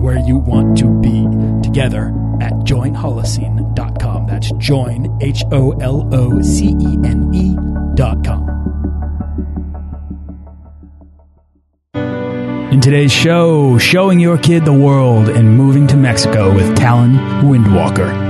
where you want to be together at joinholocene.com. That's join, H O L O C E N E.com. In today's show, showing your kid the world and moving to Mexico with Talon Windwalker.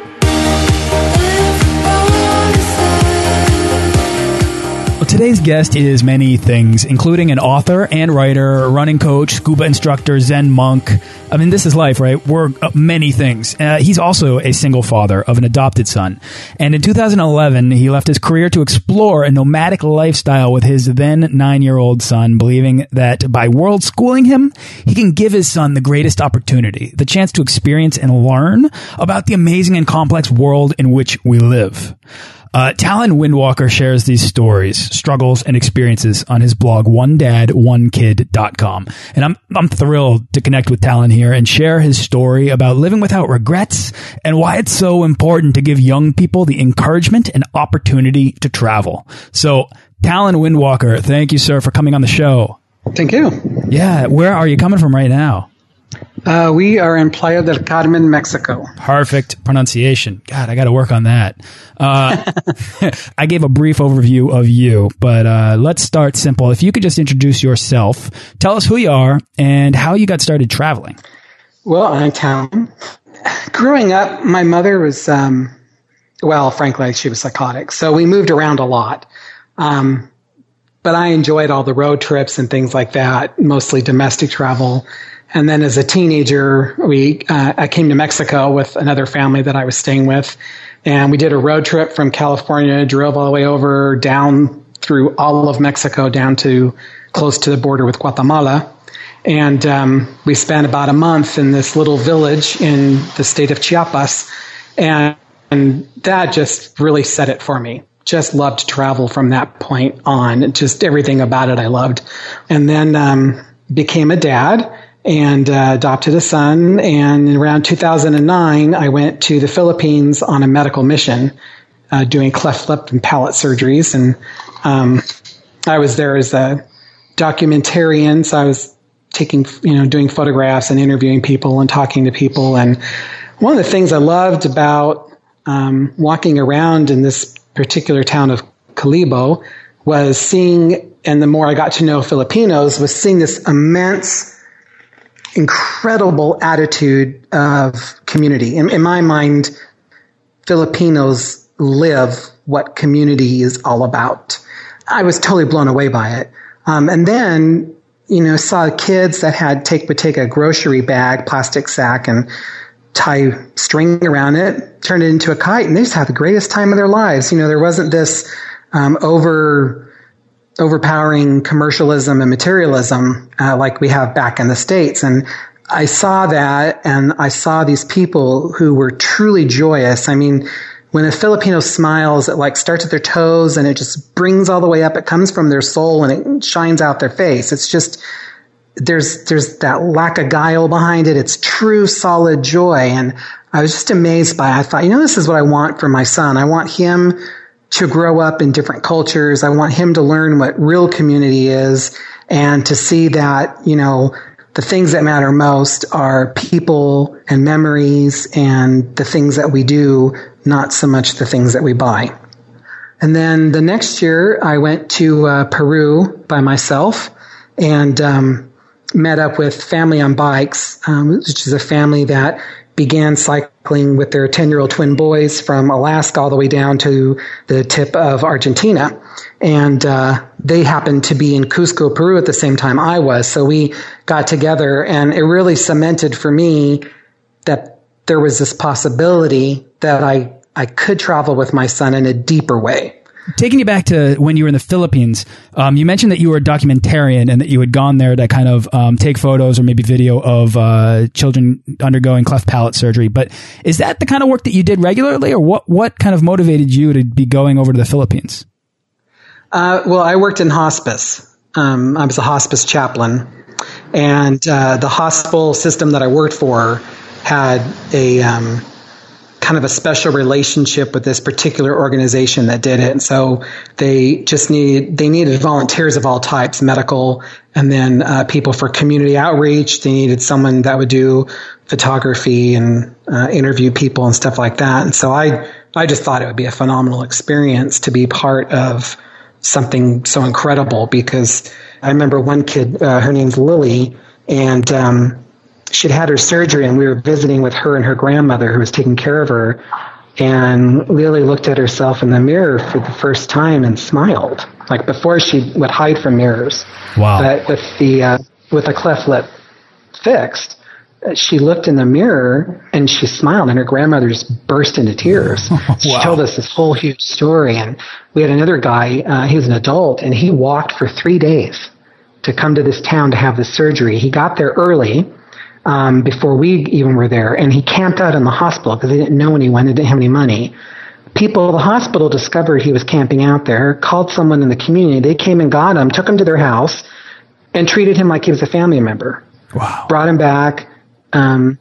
Today's guest is many things, including an author and writer, running coach, scuba instructor, Zen monk. I mean, this is life, right? We're uh, many things. Uh, he's also a single father of an adopted son. And in 2011, he left his career to explore a nomadic lifestyle with his then nine year old son, believing that by world schooling him, he can give his son the greatest opportunity, the chance to experience and learn about the amazing and complex world in which we live. Uh, Talon Windwalker shares these stories, struggles, and experiences on his blog, onedad1kid.com. And I'm, I'm thrilled to connect with Talon here and share his story about living without regrets and why it's so important to give young people the encouragement and opportunity to travel. So, Talon Windwalker, thank you, sir, for coming on the show. Thank you. Yeah. Where are you coming from right now? Uh, we are in Playa del Carmen, Mexico. Perfect pronunciation. God, I got to work on that. Uh, I gave a brief overview of you, but uh, let's start simple. If you could just introduce yourself, tell us who you are and how you got started traveling. Well, I'm Talon. Growing up, my mother was, um, well, frankly, she was psychotic. So we moved around a lot. Um, but I enjoyed all the road trips and things like that, mostly domestic travel. And then as a teenager, we uh, I came to Mexico with another family that I was staying with, and we did a road trip from California, drove all the way over down through all of Mexico down to close to the border with Guatemala. And um, we spent about a month in this little village in the state of Chiapas. And, and that just really set it for me. Just loved to travel from that point on. Just everything about it I loved. And then um, became a dad and uh, adopted a son. And around 2009, I went to the Philippines on a medical mission, uh, doing cleft lip and palate surgeries. And um, I was there as a documentarian, so I was taking, you know, doing photographs and interviewing people and talking to people. And one of the things I loved about um, walking around in this particular town of Kalibo was seeing, and the more I got to know Filipinos, was seeing this immense incredible attitude of community. In, in, my mind, Filipinos live what community is all about. I was totally blown away by it. Um, and then, you know, saw kids that had take would take a grocery bag, plastic sack, and tie string around it, turn it into a kite, and they just had the greatest time of their lives. You know, there wasn't this um, over overpowering commercialism and materialism uh, like we have back in the states. And i saw that and i saw these people who were truly joyous. I mean when a filipino smiles it like starts at their toes and it just brings all the way up. It comes from their soul and it shines out their face. It's just there's there's that lack of guile behind it. It's true solid joy. And i was just amazed by it. i thought you know this is what i want for my son. I want him to grow up in different cultures. I want him to learn what real community is and to see that, you know, the things that matter most are people and memories and the things that we do not so much the things that we buy. And then the next year, I went to uh, Peru by myself and um, met up with Family on Bikes, um, which is a family that began cycling with their 10 year old twin boys from Alaska all the way down to the tip of Argentina. And uh, they happened to be in Cusco, Peru at the same time I was. So we got together, and it really cemented for me that there was this possibility that I, I could travel with my son in a deeper way. Taking you back to when you were in the Philippines, um, you mentioned that you were a documentarian and that you had gone there to kind of um, take photos or maybe video of uh, children undergoing cleft palate surgery. But is that the kind of work that you did regularly, or what? What kind of motivated you to be going over to the Philippines? Uh, well, I worked in hospice. Um, I was a hospice chaplain, and uh, the hospital system that I worked for had a um, kind of a special relationship with this particular organization that did it. And so they just need they needed volunteers of all types, medical, and then uh, people for community outreach. They needed someone that would do photography and uh, interview people and stuff like that. And so I I just thought it would be a phenomenal experience to be part of something so incredible because I remember one kid, uh, her name's Lily, and um, she'd had her surgery, and we were visiting with her and her grandmother who was taking care of her. And Lily looked at herself in the mirror for the first time and smiled. Like before, she would hide from mirrors. Wow! But with the uh, with the cleft lip fixed, she looked in the mirror and she smiled and her grandmother just burst into tears. wow. She told us this whole huge story and we had another guy, uh, he was an adult and he walked for three days to come to this town to have the surgery. He got there early, um, before we even were there and he camped out in the hospital because they didn't know anyone, they didn't have any money. People at the hospital discovered he was camping out there, called someone in the community. They came and got him, took him to their house and treated him like he was a family member. Wow. Brought him back, um,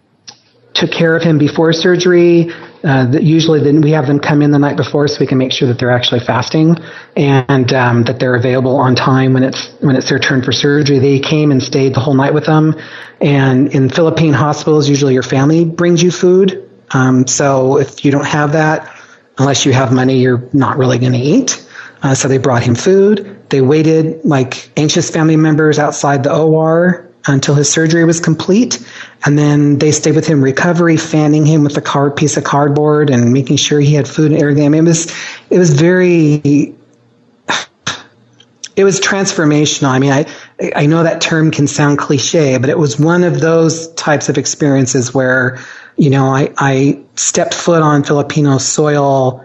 took care of him before surgery. Uh, usually, then we have them come in the night before so we can make sure that they're actually fasting and um, that they're available on time when it's when it's their turn for surgery. They came and stayed the whole night with them. And in Philippine hospitals, usually your family brings you food. Um, so if you don't have that, unless you have money, you're not really going to eat. Uh, so they brought him food. They waited like anxious family members outside the OR until his surgery was complete. And then they stayed with him recovery, fanning him with a piece of cardboard and making sure he had food and everything. I mean, it was, it was very, it was transformational. I mean, I, I know that term can sound cliche, but it was one of those types of experiences where, you know, I, I stepped foot on Filipino soil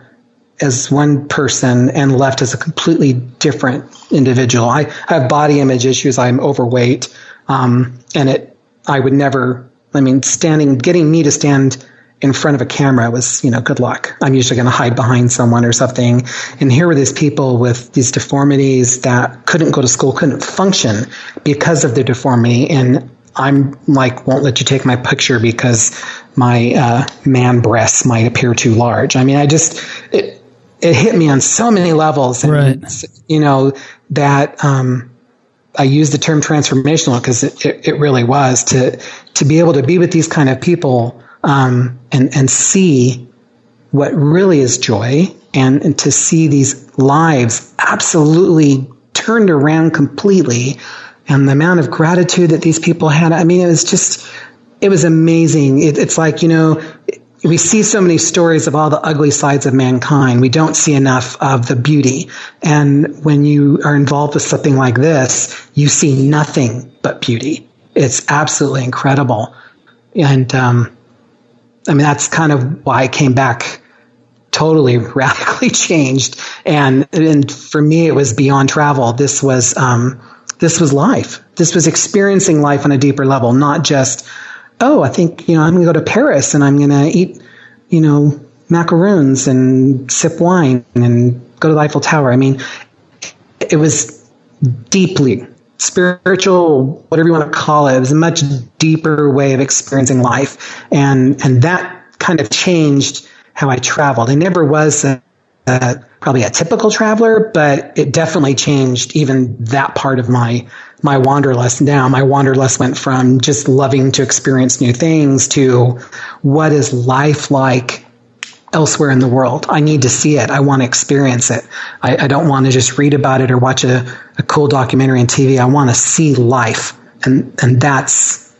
as one person and left as a completely different individual. I, I have body image issues. I'm overweight. Um, and it, I would never, I mean, standing, getting me to stand in front of a camera was, you know, good luck. I'm usually going to hide behind someone or something. And here were these people with these deformities that couldn't go to school, couldn't function because of their deformity. And I'm like, won't let you take my picture because my uh, man breasts might appear too large. I mean, I just, it, it hit me on so many levels. And, right. you know, that, um, I use the term transformational because it, it, it, really was to to be able to be with these kind of people um, and and see what really is joy and, and to see these lives absolutely turned around completely and the amount of gratitude that these people had. I mean, it was just it was amazing. It, it's like you know we see so many stories of all the ugly sides of mankind. We don't see enough of the beauty. And when you are involved with something like this, you see nothing but beauty. It's absolutely incredible. And, um, I mean, that's kind of why I came back totally radically changed. And, and for me, it was beyond travel. This was, um, this was life. This was experiencing life on a deeper level, not just, oh, I think, you know, I'm going to go to Paris and I'm going to eat, you know, macaroons and sip wine and go to the Eiffel Tower. I mean, it was deeply spiritual, whatever you want to call it. It was a much deeper way of experiencing life. And, and that kind of changed how I traveled. I never was a, a, probably a typical traveler, but it definitely changed even that part of my my wanderlust now. My wanderlust went from just loving to experience new things to what is life like elsewhere in the world. I need to see it. I want to experience it. I, I don't want to just read about it or watch a, a cool documentary on TV. I want to see life. And, and that's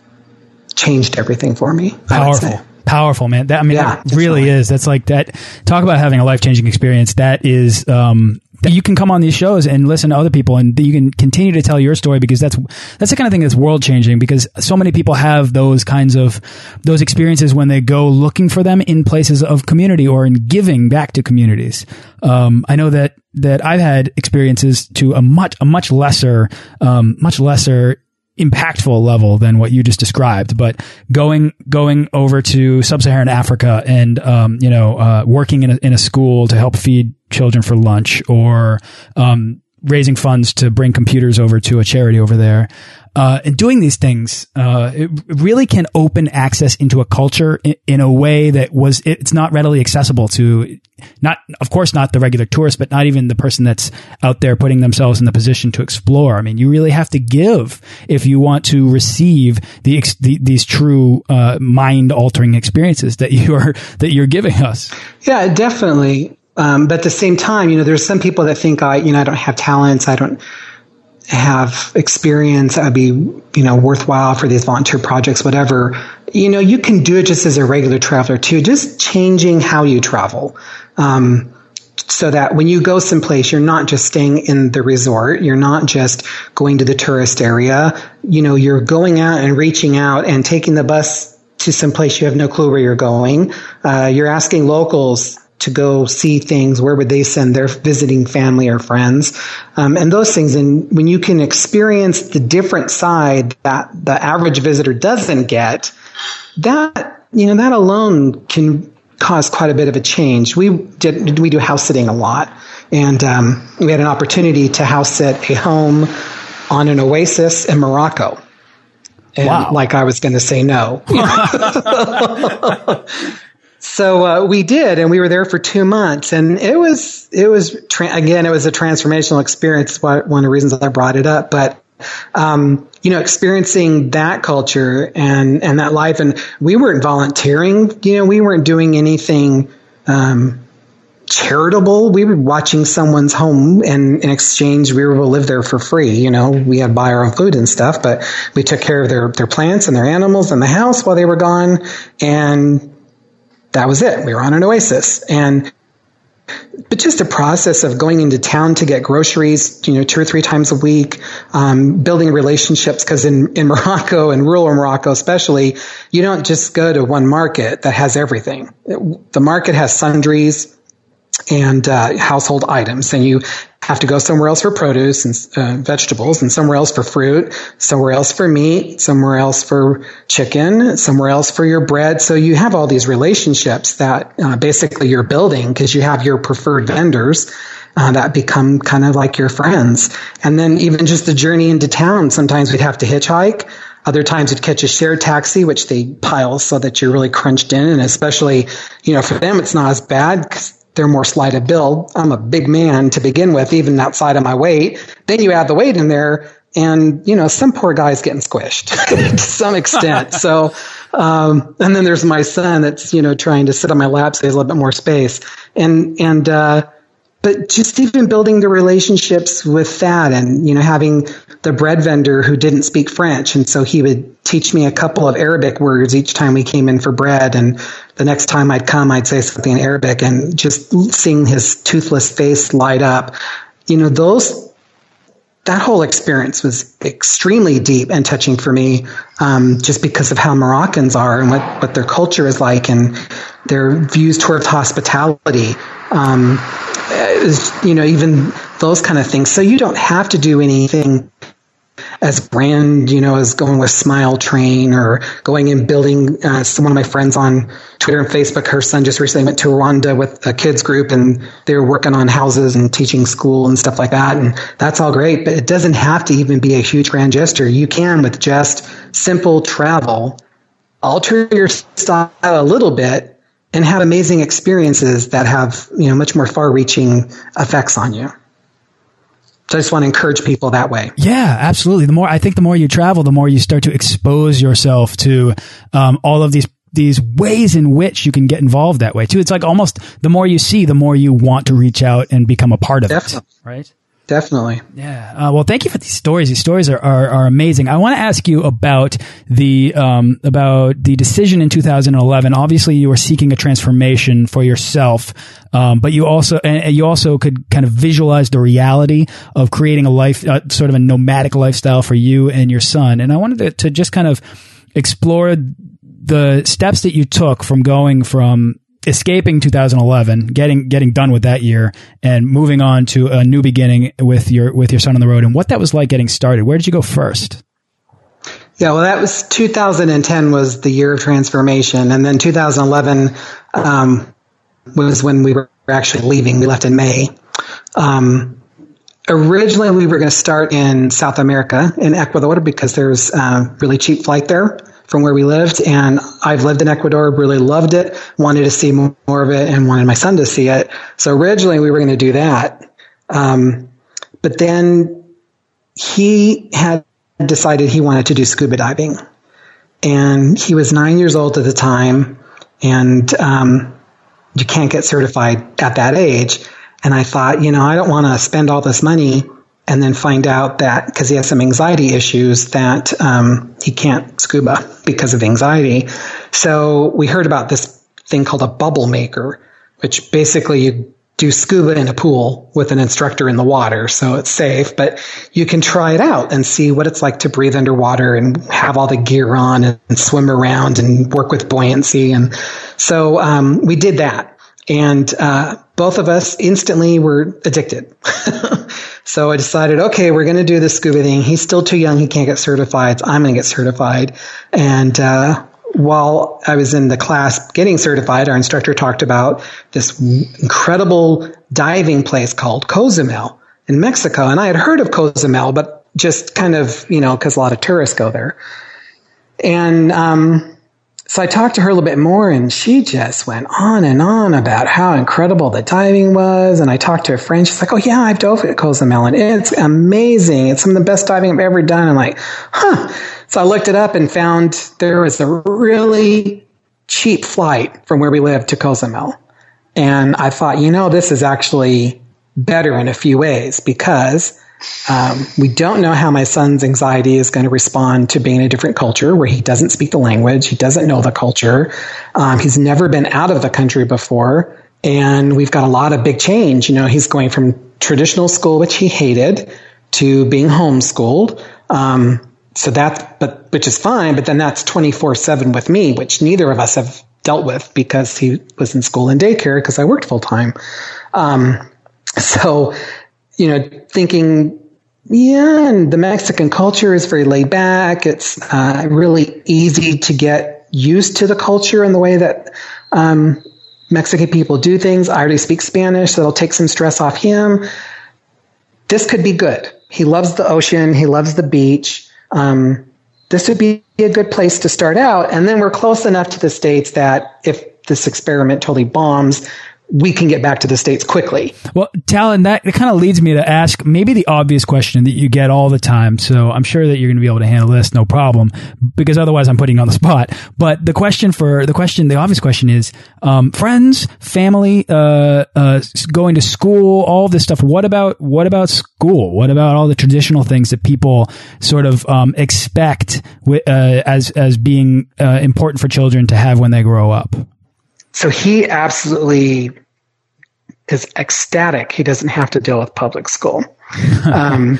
changed everything for me. Powerful powerful, man. That, I mean, yeah, that really is. That's like that. Talk about having a life changing experience. That is, um, you can come on these shows and listen to other people and you can continue to tell your story because that's that's the kind of thing that's world changing because so many people have those kinds of those experiences when they go looking for them in places of community or in giving back to communities um, I know that that I've had experiences to a much a much lesser um, much lesser impactful level than what you just described, but going going over to sub-Saharan Africa and um, you know uh, working in a, in a school to help feed children for lunch, or um, raising funds to bring computers over to a charity over there. Uh, and doing these things, uh, it really can open access into a culture in, in, a way that was, it's not readily accessible to not, of course, not the regular tourist, but not even the person that's out there putting themselves in the position to explore. I mean, you really have to give if you want to receive the, the these true, uh, mind altering experiences that you are, that you're giving us. Yeah, definitely. Um, but at the same time, you know, there's some people that think I, you know, I don't have talents. I don't, have experience that would be, you know, worthwhile for these volunteer projects, whatever, you know, you can do it just as a regular traveler too, just changing how you travel. Um, so that when you go someplace, you're not just staying in the resort. You're not just going to the tourist area. You know, you're going out and reaching out and taking the bus to some place you have no clue where you're going. Uh, you're asking locals to go see things, where would they send their visiting family or friends, um, and those things. And when you can experience the different side that the average visitor doesn't get, that you know that alone can cause quite a bit of a change. We did we do house sitting a lot, and um, we had an opportunity to house sit a home on an oasis in Morocco. And wow. like I was going to say no. So uh, we did, and we were there for two months, and it was it was tra- again it was a transformational experience. One of the reasons I brought it up, but um, you know, experiencing that culture and and that life, and we weren't volunteering. You know, we weren't doing anything. Um, charitable. We were watching someone's home and in exchange we were to live there for free. You know, we had to buy our own food and stuff, but we took care of their, their plants and their animals and the house while they were gone. And that was it. We were on an oasis. And but just the process of going into town to get groceries, you know, two or three times a week, um, building relationships. Because in, in Morocco and rural Morocco, especially, you don't just go to one market that has everything. It, the market has sundries and uh, household items, and you have to go somewhere else for produce and uh, vegetables, and somewhere else for fruit, somewhere else for meat, somewhere else for chicken, somewhere else for your bread. So you have all these relationships that uh, basically you're building because you have your preferred vendors. Uh, that become kind of like your friends. And then even just the journey into town, sometimes we'd have to hitchhike. Other times you'd catch a shared taxi, which they pile so that you're really crunched in. And especially, you know, for them, it's not as bad because they're more slight of build. I'm a big man to begin with, even outside of my weight. Then you add the weight in there, and you know some poor guy's getting squished to some extent. so, um, and then there's my son that's you know trying to sit on my lap so he has a little bit more space, and and uh, but just even building the relationships with that and, you know, having the bread vendor who didn't speak French. And so he would teach me a couple of Arabic words each time we came in for bread. And the next time I'd come, I'd say something in Arabic and just seeing his toothless face light up, you know, those, that whole experience was extremely deep and touching for me, um, just because of how Moroccans are and what, what their culture is like and their views towards hospitality. Um, you know, even those kind of things. So you don't have to do anything as brand, you know, as going with Smile Train or going and building. Uh, one of my friends on Twitter and Facebook, her son just recently went to Rwanda with a kids group and they were working on houses and teaching school and stuff like that. And that's all great, but it doesn't have to even be a huge grand gesture. You can with just simple travel, alter your style a little bit and have amazing experiences that have you know much more far-reaching effects on you. So I just want to encourage people that way. Yeah, absolutely. The more I think, the more you travel, the more you start to expose yourself to um, all of these these ways in which you can get involved that way too. It's like almost the more you see, the more you want to reach out and become a part of Definitely. it. Right. Definitely. Yeah. Uh, well, thank you for these stories. These stories are, are, are amazing. I want to ask you about the, um, about the decision in 2011. Obviously, you were seeking a transformation for yourself. Um, but you also, and you also could kind of visualize the reality of creating a life, uh, sort of a nomadic lifestyle for you and your son. And I wanted to, to just kind of explore the steps that you took from going from escaping 2011, getting getting done with that year, and moving on to a new beginning with your with your son on the road, and what that was like getting started. Where did you go first? Yeah, well, that was 2010 was the year of transformation, and then 2011 um, was when we were actually leaving. We left in May. Um, originally, we were going to start in South America in Ecuador because there's a really cheap flight there from where we lived. And I've lived in Ecuador, really loved it, wanted to see more of it, and wanted my son to see it. So originally we were going to do that. Um, but then he had decided he wanted to do scuba diving. And he was nine years old at the time, and um, you can't get certified at that age. And I thought, you know, I don't want to spend all this money and then find out that because he has some anxiety issues that um, he can't scuba because of anxiety. So we heard about this thing called a bubble maker, which basically you do scuba in a pool with an instructor in the water, so it's safe. But you can try it out and see what it's like to breathe underwater and have all the gear on and, swim around and work with buoyancy. And so um, we did that, and uh, both of us instantly were addicted. So I decided, okay, we're going to do this scuba thing. He's still too young. He can't get certified. So I'm going to get certified. And, uh, while I was in the class getting certified, our instructor talked about this incredible diving place called Cozumel in Mexico. And I had heard of Cozumel, but just kind of, you know, cause a lot of tourists go there. And, um, so I talked to her a little bit more and she just went on and on about how incredible the diving was. And I talked to a friend. She's like, Oh yeah, I've dove at Cozumel and it's amazing. It's some of the best diving I've ever done. I'm like, huh. So I looked it up and found there was a really cheap flight from where we live to Cozumel. And I thought, you know, this is actually better in a few ways because um, we don't know how my son's anxiety is going to respond to being in a different culture where he doesn't speak the language, he doesn't know the culture, um, he's never been out of the country before, and we've got a lot of big change. You know, he's going from traditional school, which he hated, to being homeschooled. Um, so that, but which is fine, but then that's twenty four seven with me, which neither of us have dealt with because he was in school and daycare because I worked full time. Um, so you know, thinking, yeah, and the Mexican culture is very laid back. It's uh, really easy to get used to the culture and the way that um, Mexican people do things. I already speak Spanish, so it'll take some stress off him. This could be good. He loves the ocean. He loves the beach. Um, this would be a good place to start out. And then we're close enough to the States that if this experiment totally bombs, we can get back to the States quickly. Well, Talon, that kind of leads me to ask maybe the obvious question that you get all the time. So I'm sure that you're going to be able to handle this, no problem, because otherwise I'm putting you on the spot. But the question for the question, the obvious question is, um, friends, family, uh, uh, going to school, all this stuff. What about, what about school? What about all the traditional things that people sort of, um, expect, uh, as, as being, uh, important for children to have when they grow up? So he absolutely is ecstatic. He doesn't have to deal with public school. um,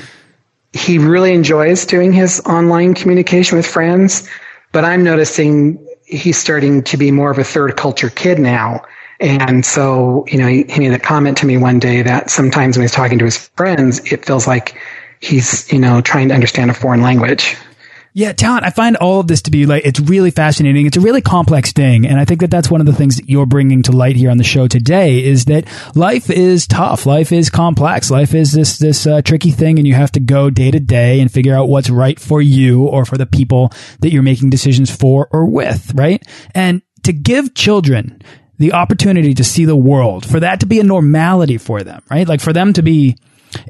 he really enjoys doing his online communication with friends, but I'm noticing he's starting to be more of a third culture kid now. And so, you know, he, he made a comment to me one day that sometimes when he's talking to his friends, it feels like he's, you know, trying to understand a foreign language. Yeah, Talon. I find all of this to be like, it's really fascinating. It's a really complex thing. And I think that that's one of the things that you're bringing to light here on the show today is that life is tough. Life is complex. Life is this, this uh, tricky thing and you have to go day to day and figure out what's right for you or for the people that you're making decisions for or with, right? And to give children the opportunity to see the world, for that to be a normality for them, right? Like for them to be,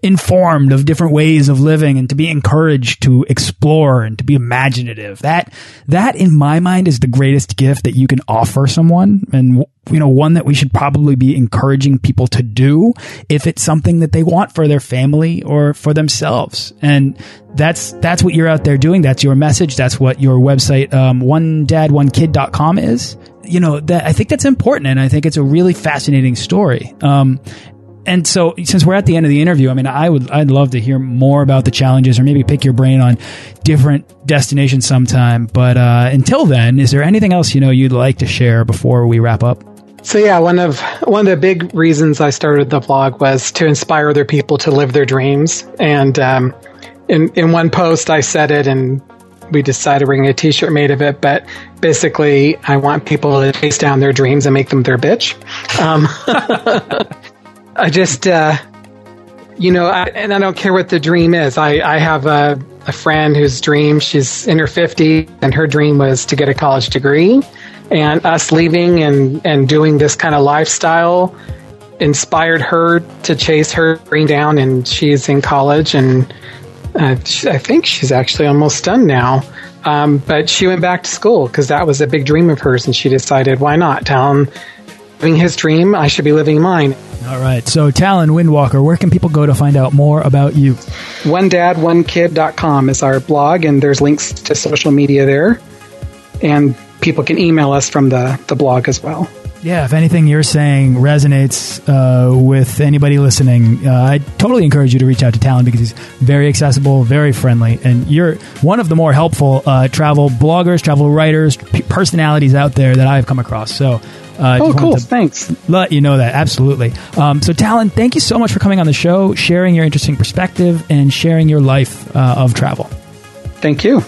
informed of different ways of living and to be encouraged to explore and to be imaginative. That, that in my mind is the greatest gift that you can offer someone and, you know, one that we should probably be encouraging people to do if it's something that they want for their family or for themselves. And that's, that's what you're out there doing. That's your message. That's what your website, um, one dad, one kid.com is you know that I think that's important, and I think it's a really fascinating story. Um, and so since we're at the end of the interview, I mean, I would, I'd love to hear more about the challenges or maybe pick your brain on different destinations sometime. But, uh, until then, is there anything else, you know, you'd like to share before we wrap up? So yeah, one of, one of the big reasons I started the blog was to inspire other people to live their dreams. And, um, in, in one post, I said it and we decided we're going to get a t-shirt made of it, but basically I want people to chase down their dreams and make them their bitch. Um, I just, uh, you know, I, and I don't care what the dream is. I, I have a, a friend whose dream, she's in her 50s, and her dream was to get a college degree. And us leaving and, and doing this kind of lifestyle inspired her to chase her dream down, and she's in college, and uh, she, I think she's actually almost done now. Um, but she went back to school because that was a big dream of hers, and she decided, why not? Talon living his dream, I should be living mine. All right. So, Talon Windwalker, where can people go to find out more about you? One dad, one kid.com is our blog, and there's links to social media there. And people can email us from the, the blog as well. Yeah, if anything you're saying resonates uh, with anybody listening, uh, I totally encourage you to reach out to Talon because he's very accessible, very friendly, and you're one of the more helpful uh, travel bloggers, travel writers, personalities out there that I've come across. So uh, oh, cool. Thanks. Let you know that. Absolutely. Um, so, Talon, thank you so much for coming on the show, sharing your interesting perspective, and sharing your life uh, of travel. Thank you.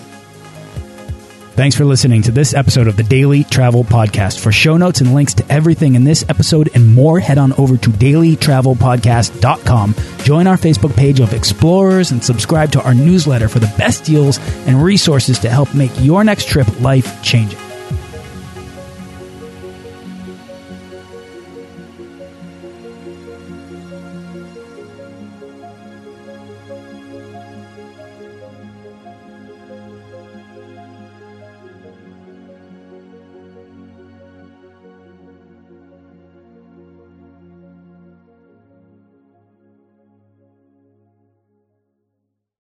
Thanks for listening to this episode of the Daily Travel Podcast. For show notes and links to everything in this episode and more, head on over to dailytravelpodcast.com. Join our Facebook page of explorers and subscribe to our newsletter for the best deals and resources to help make your next trip life changing.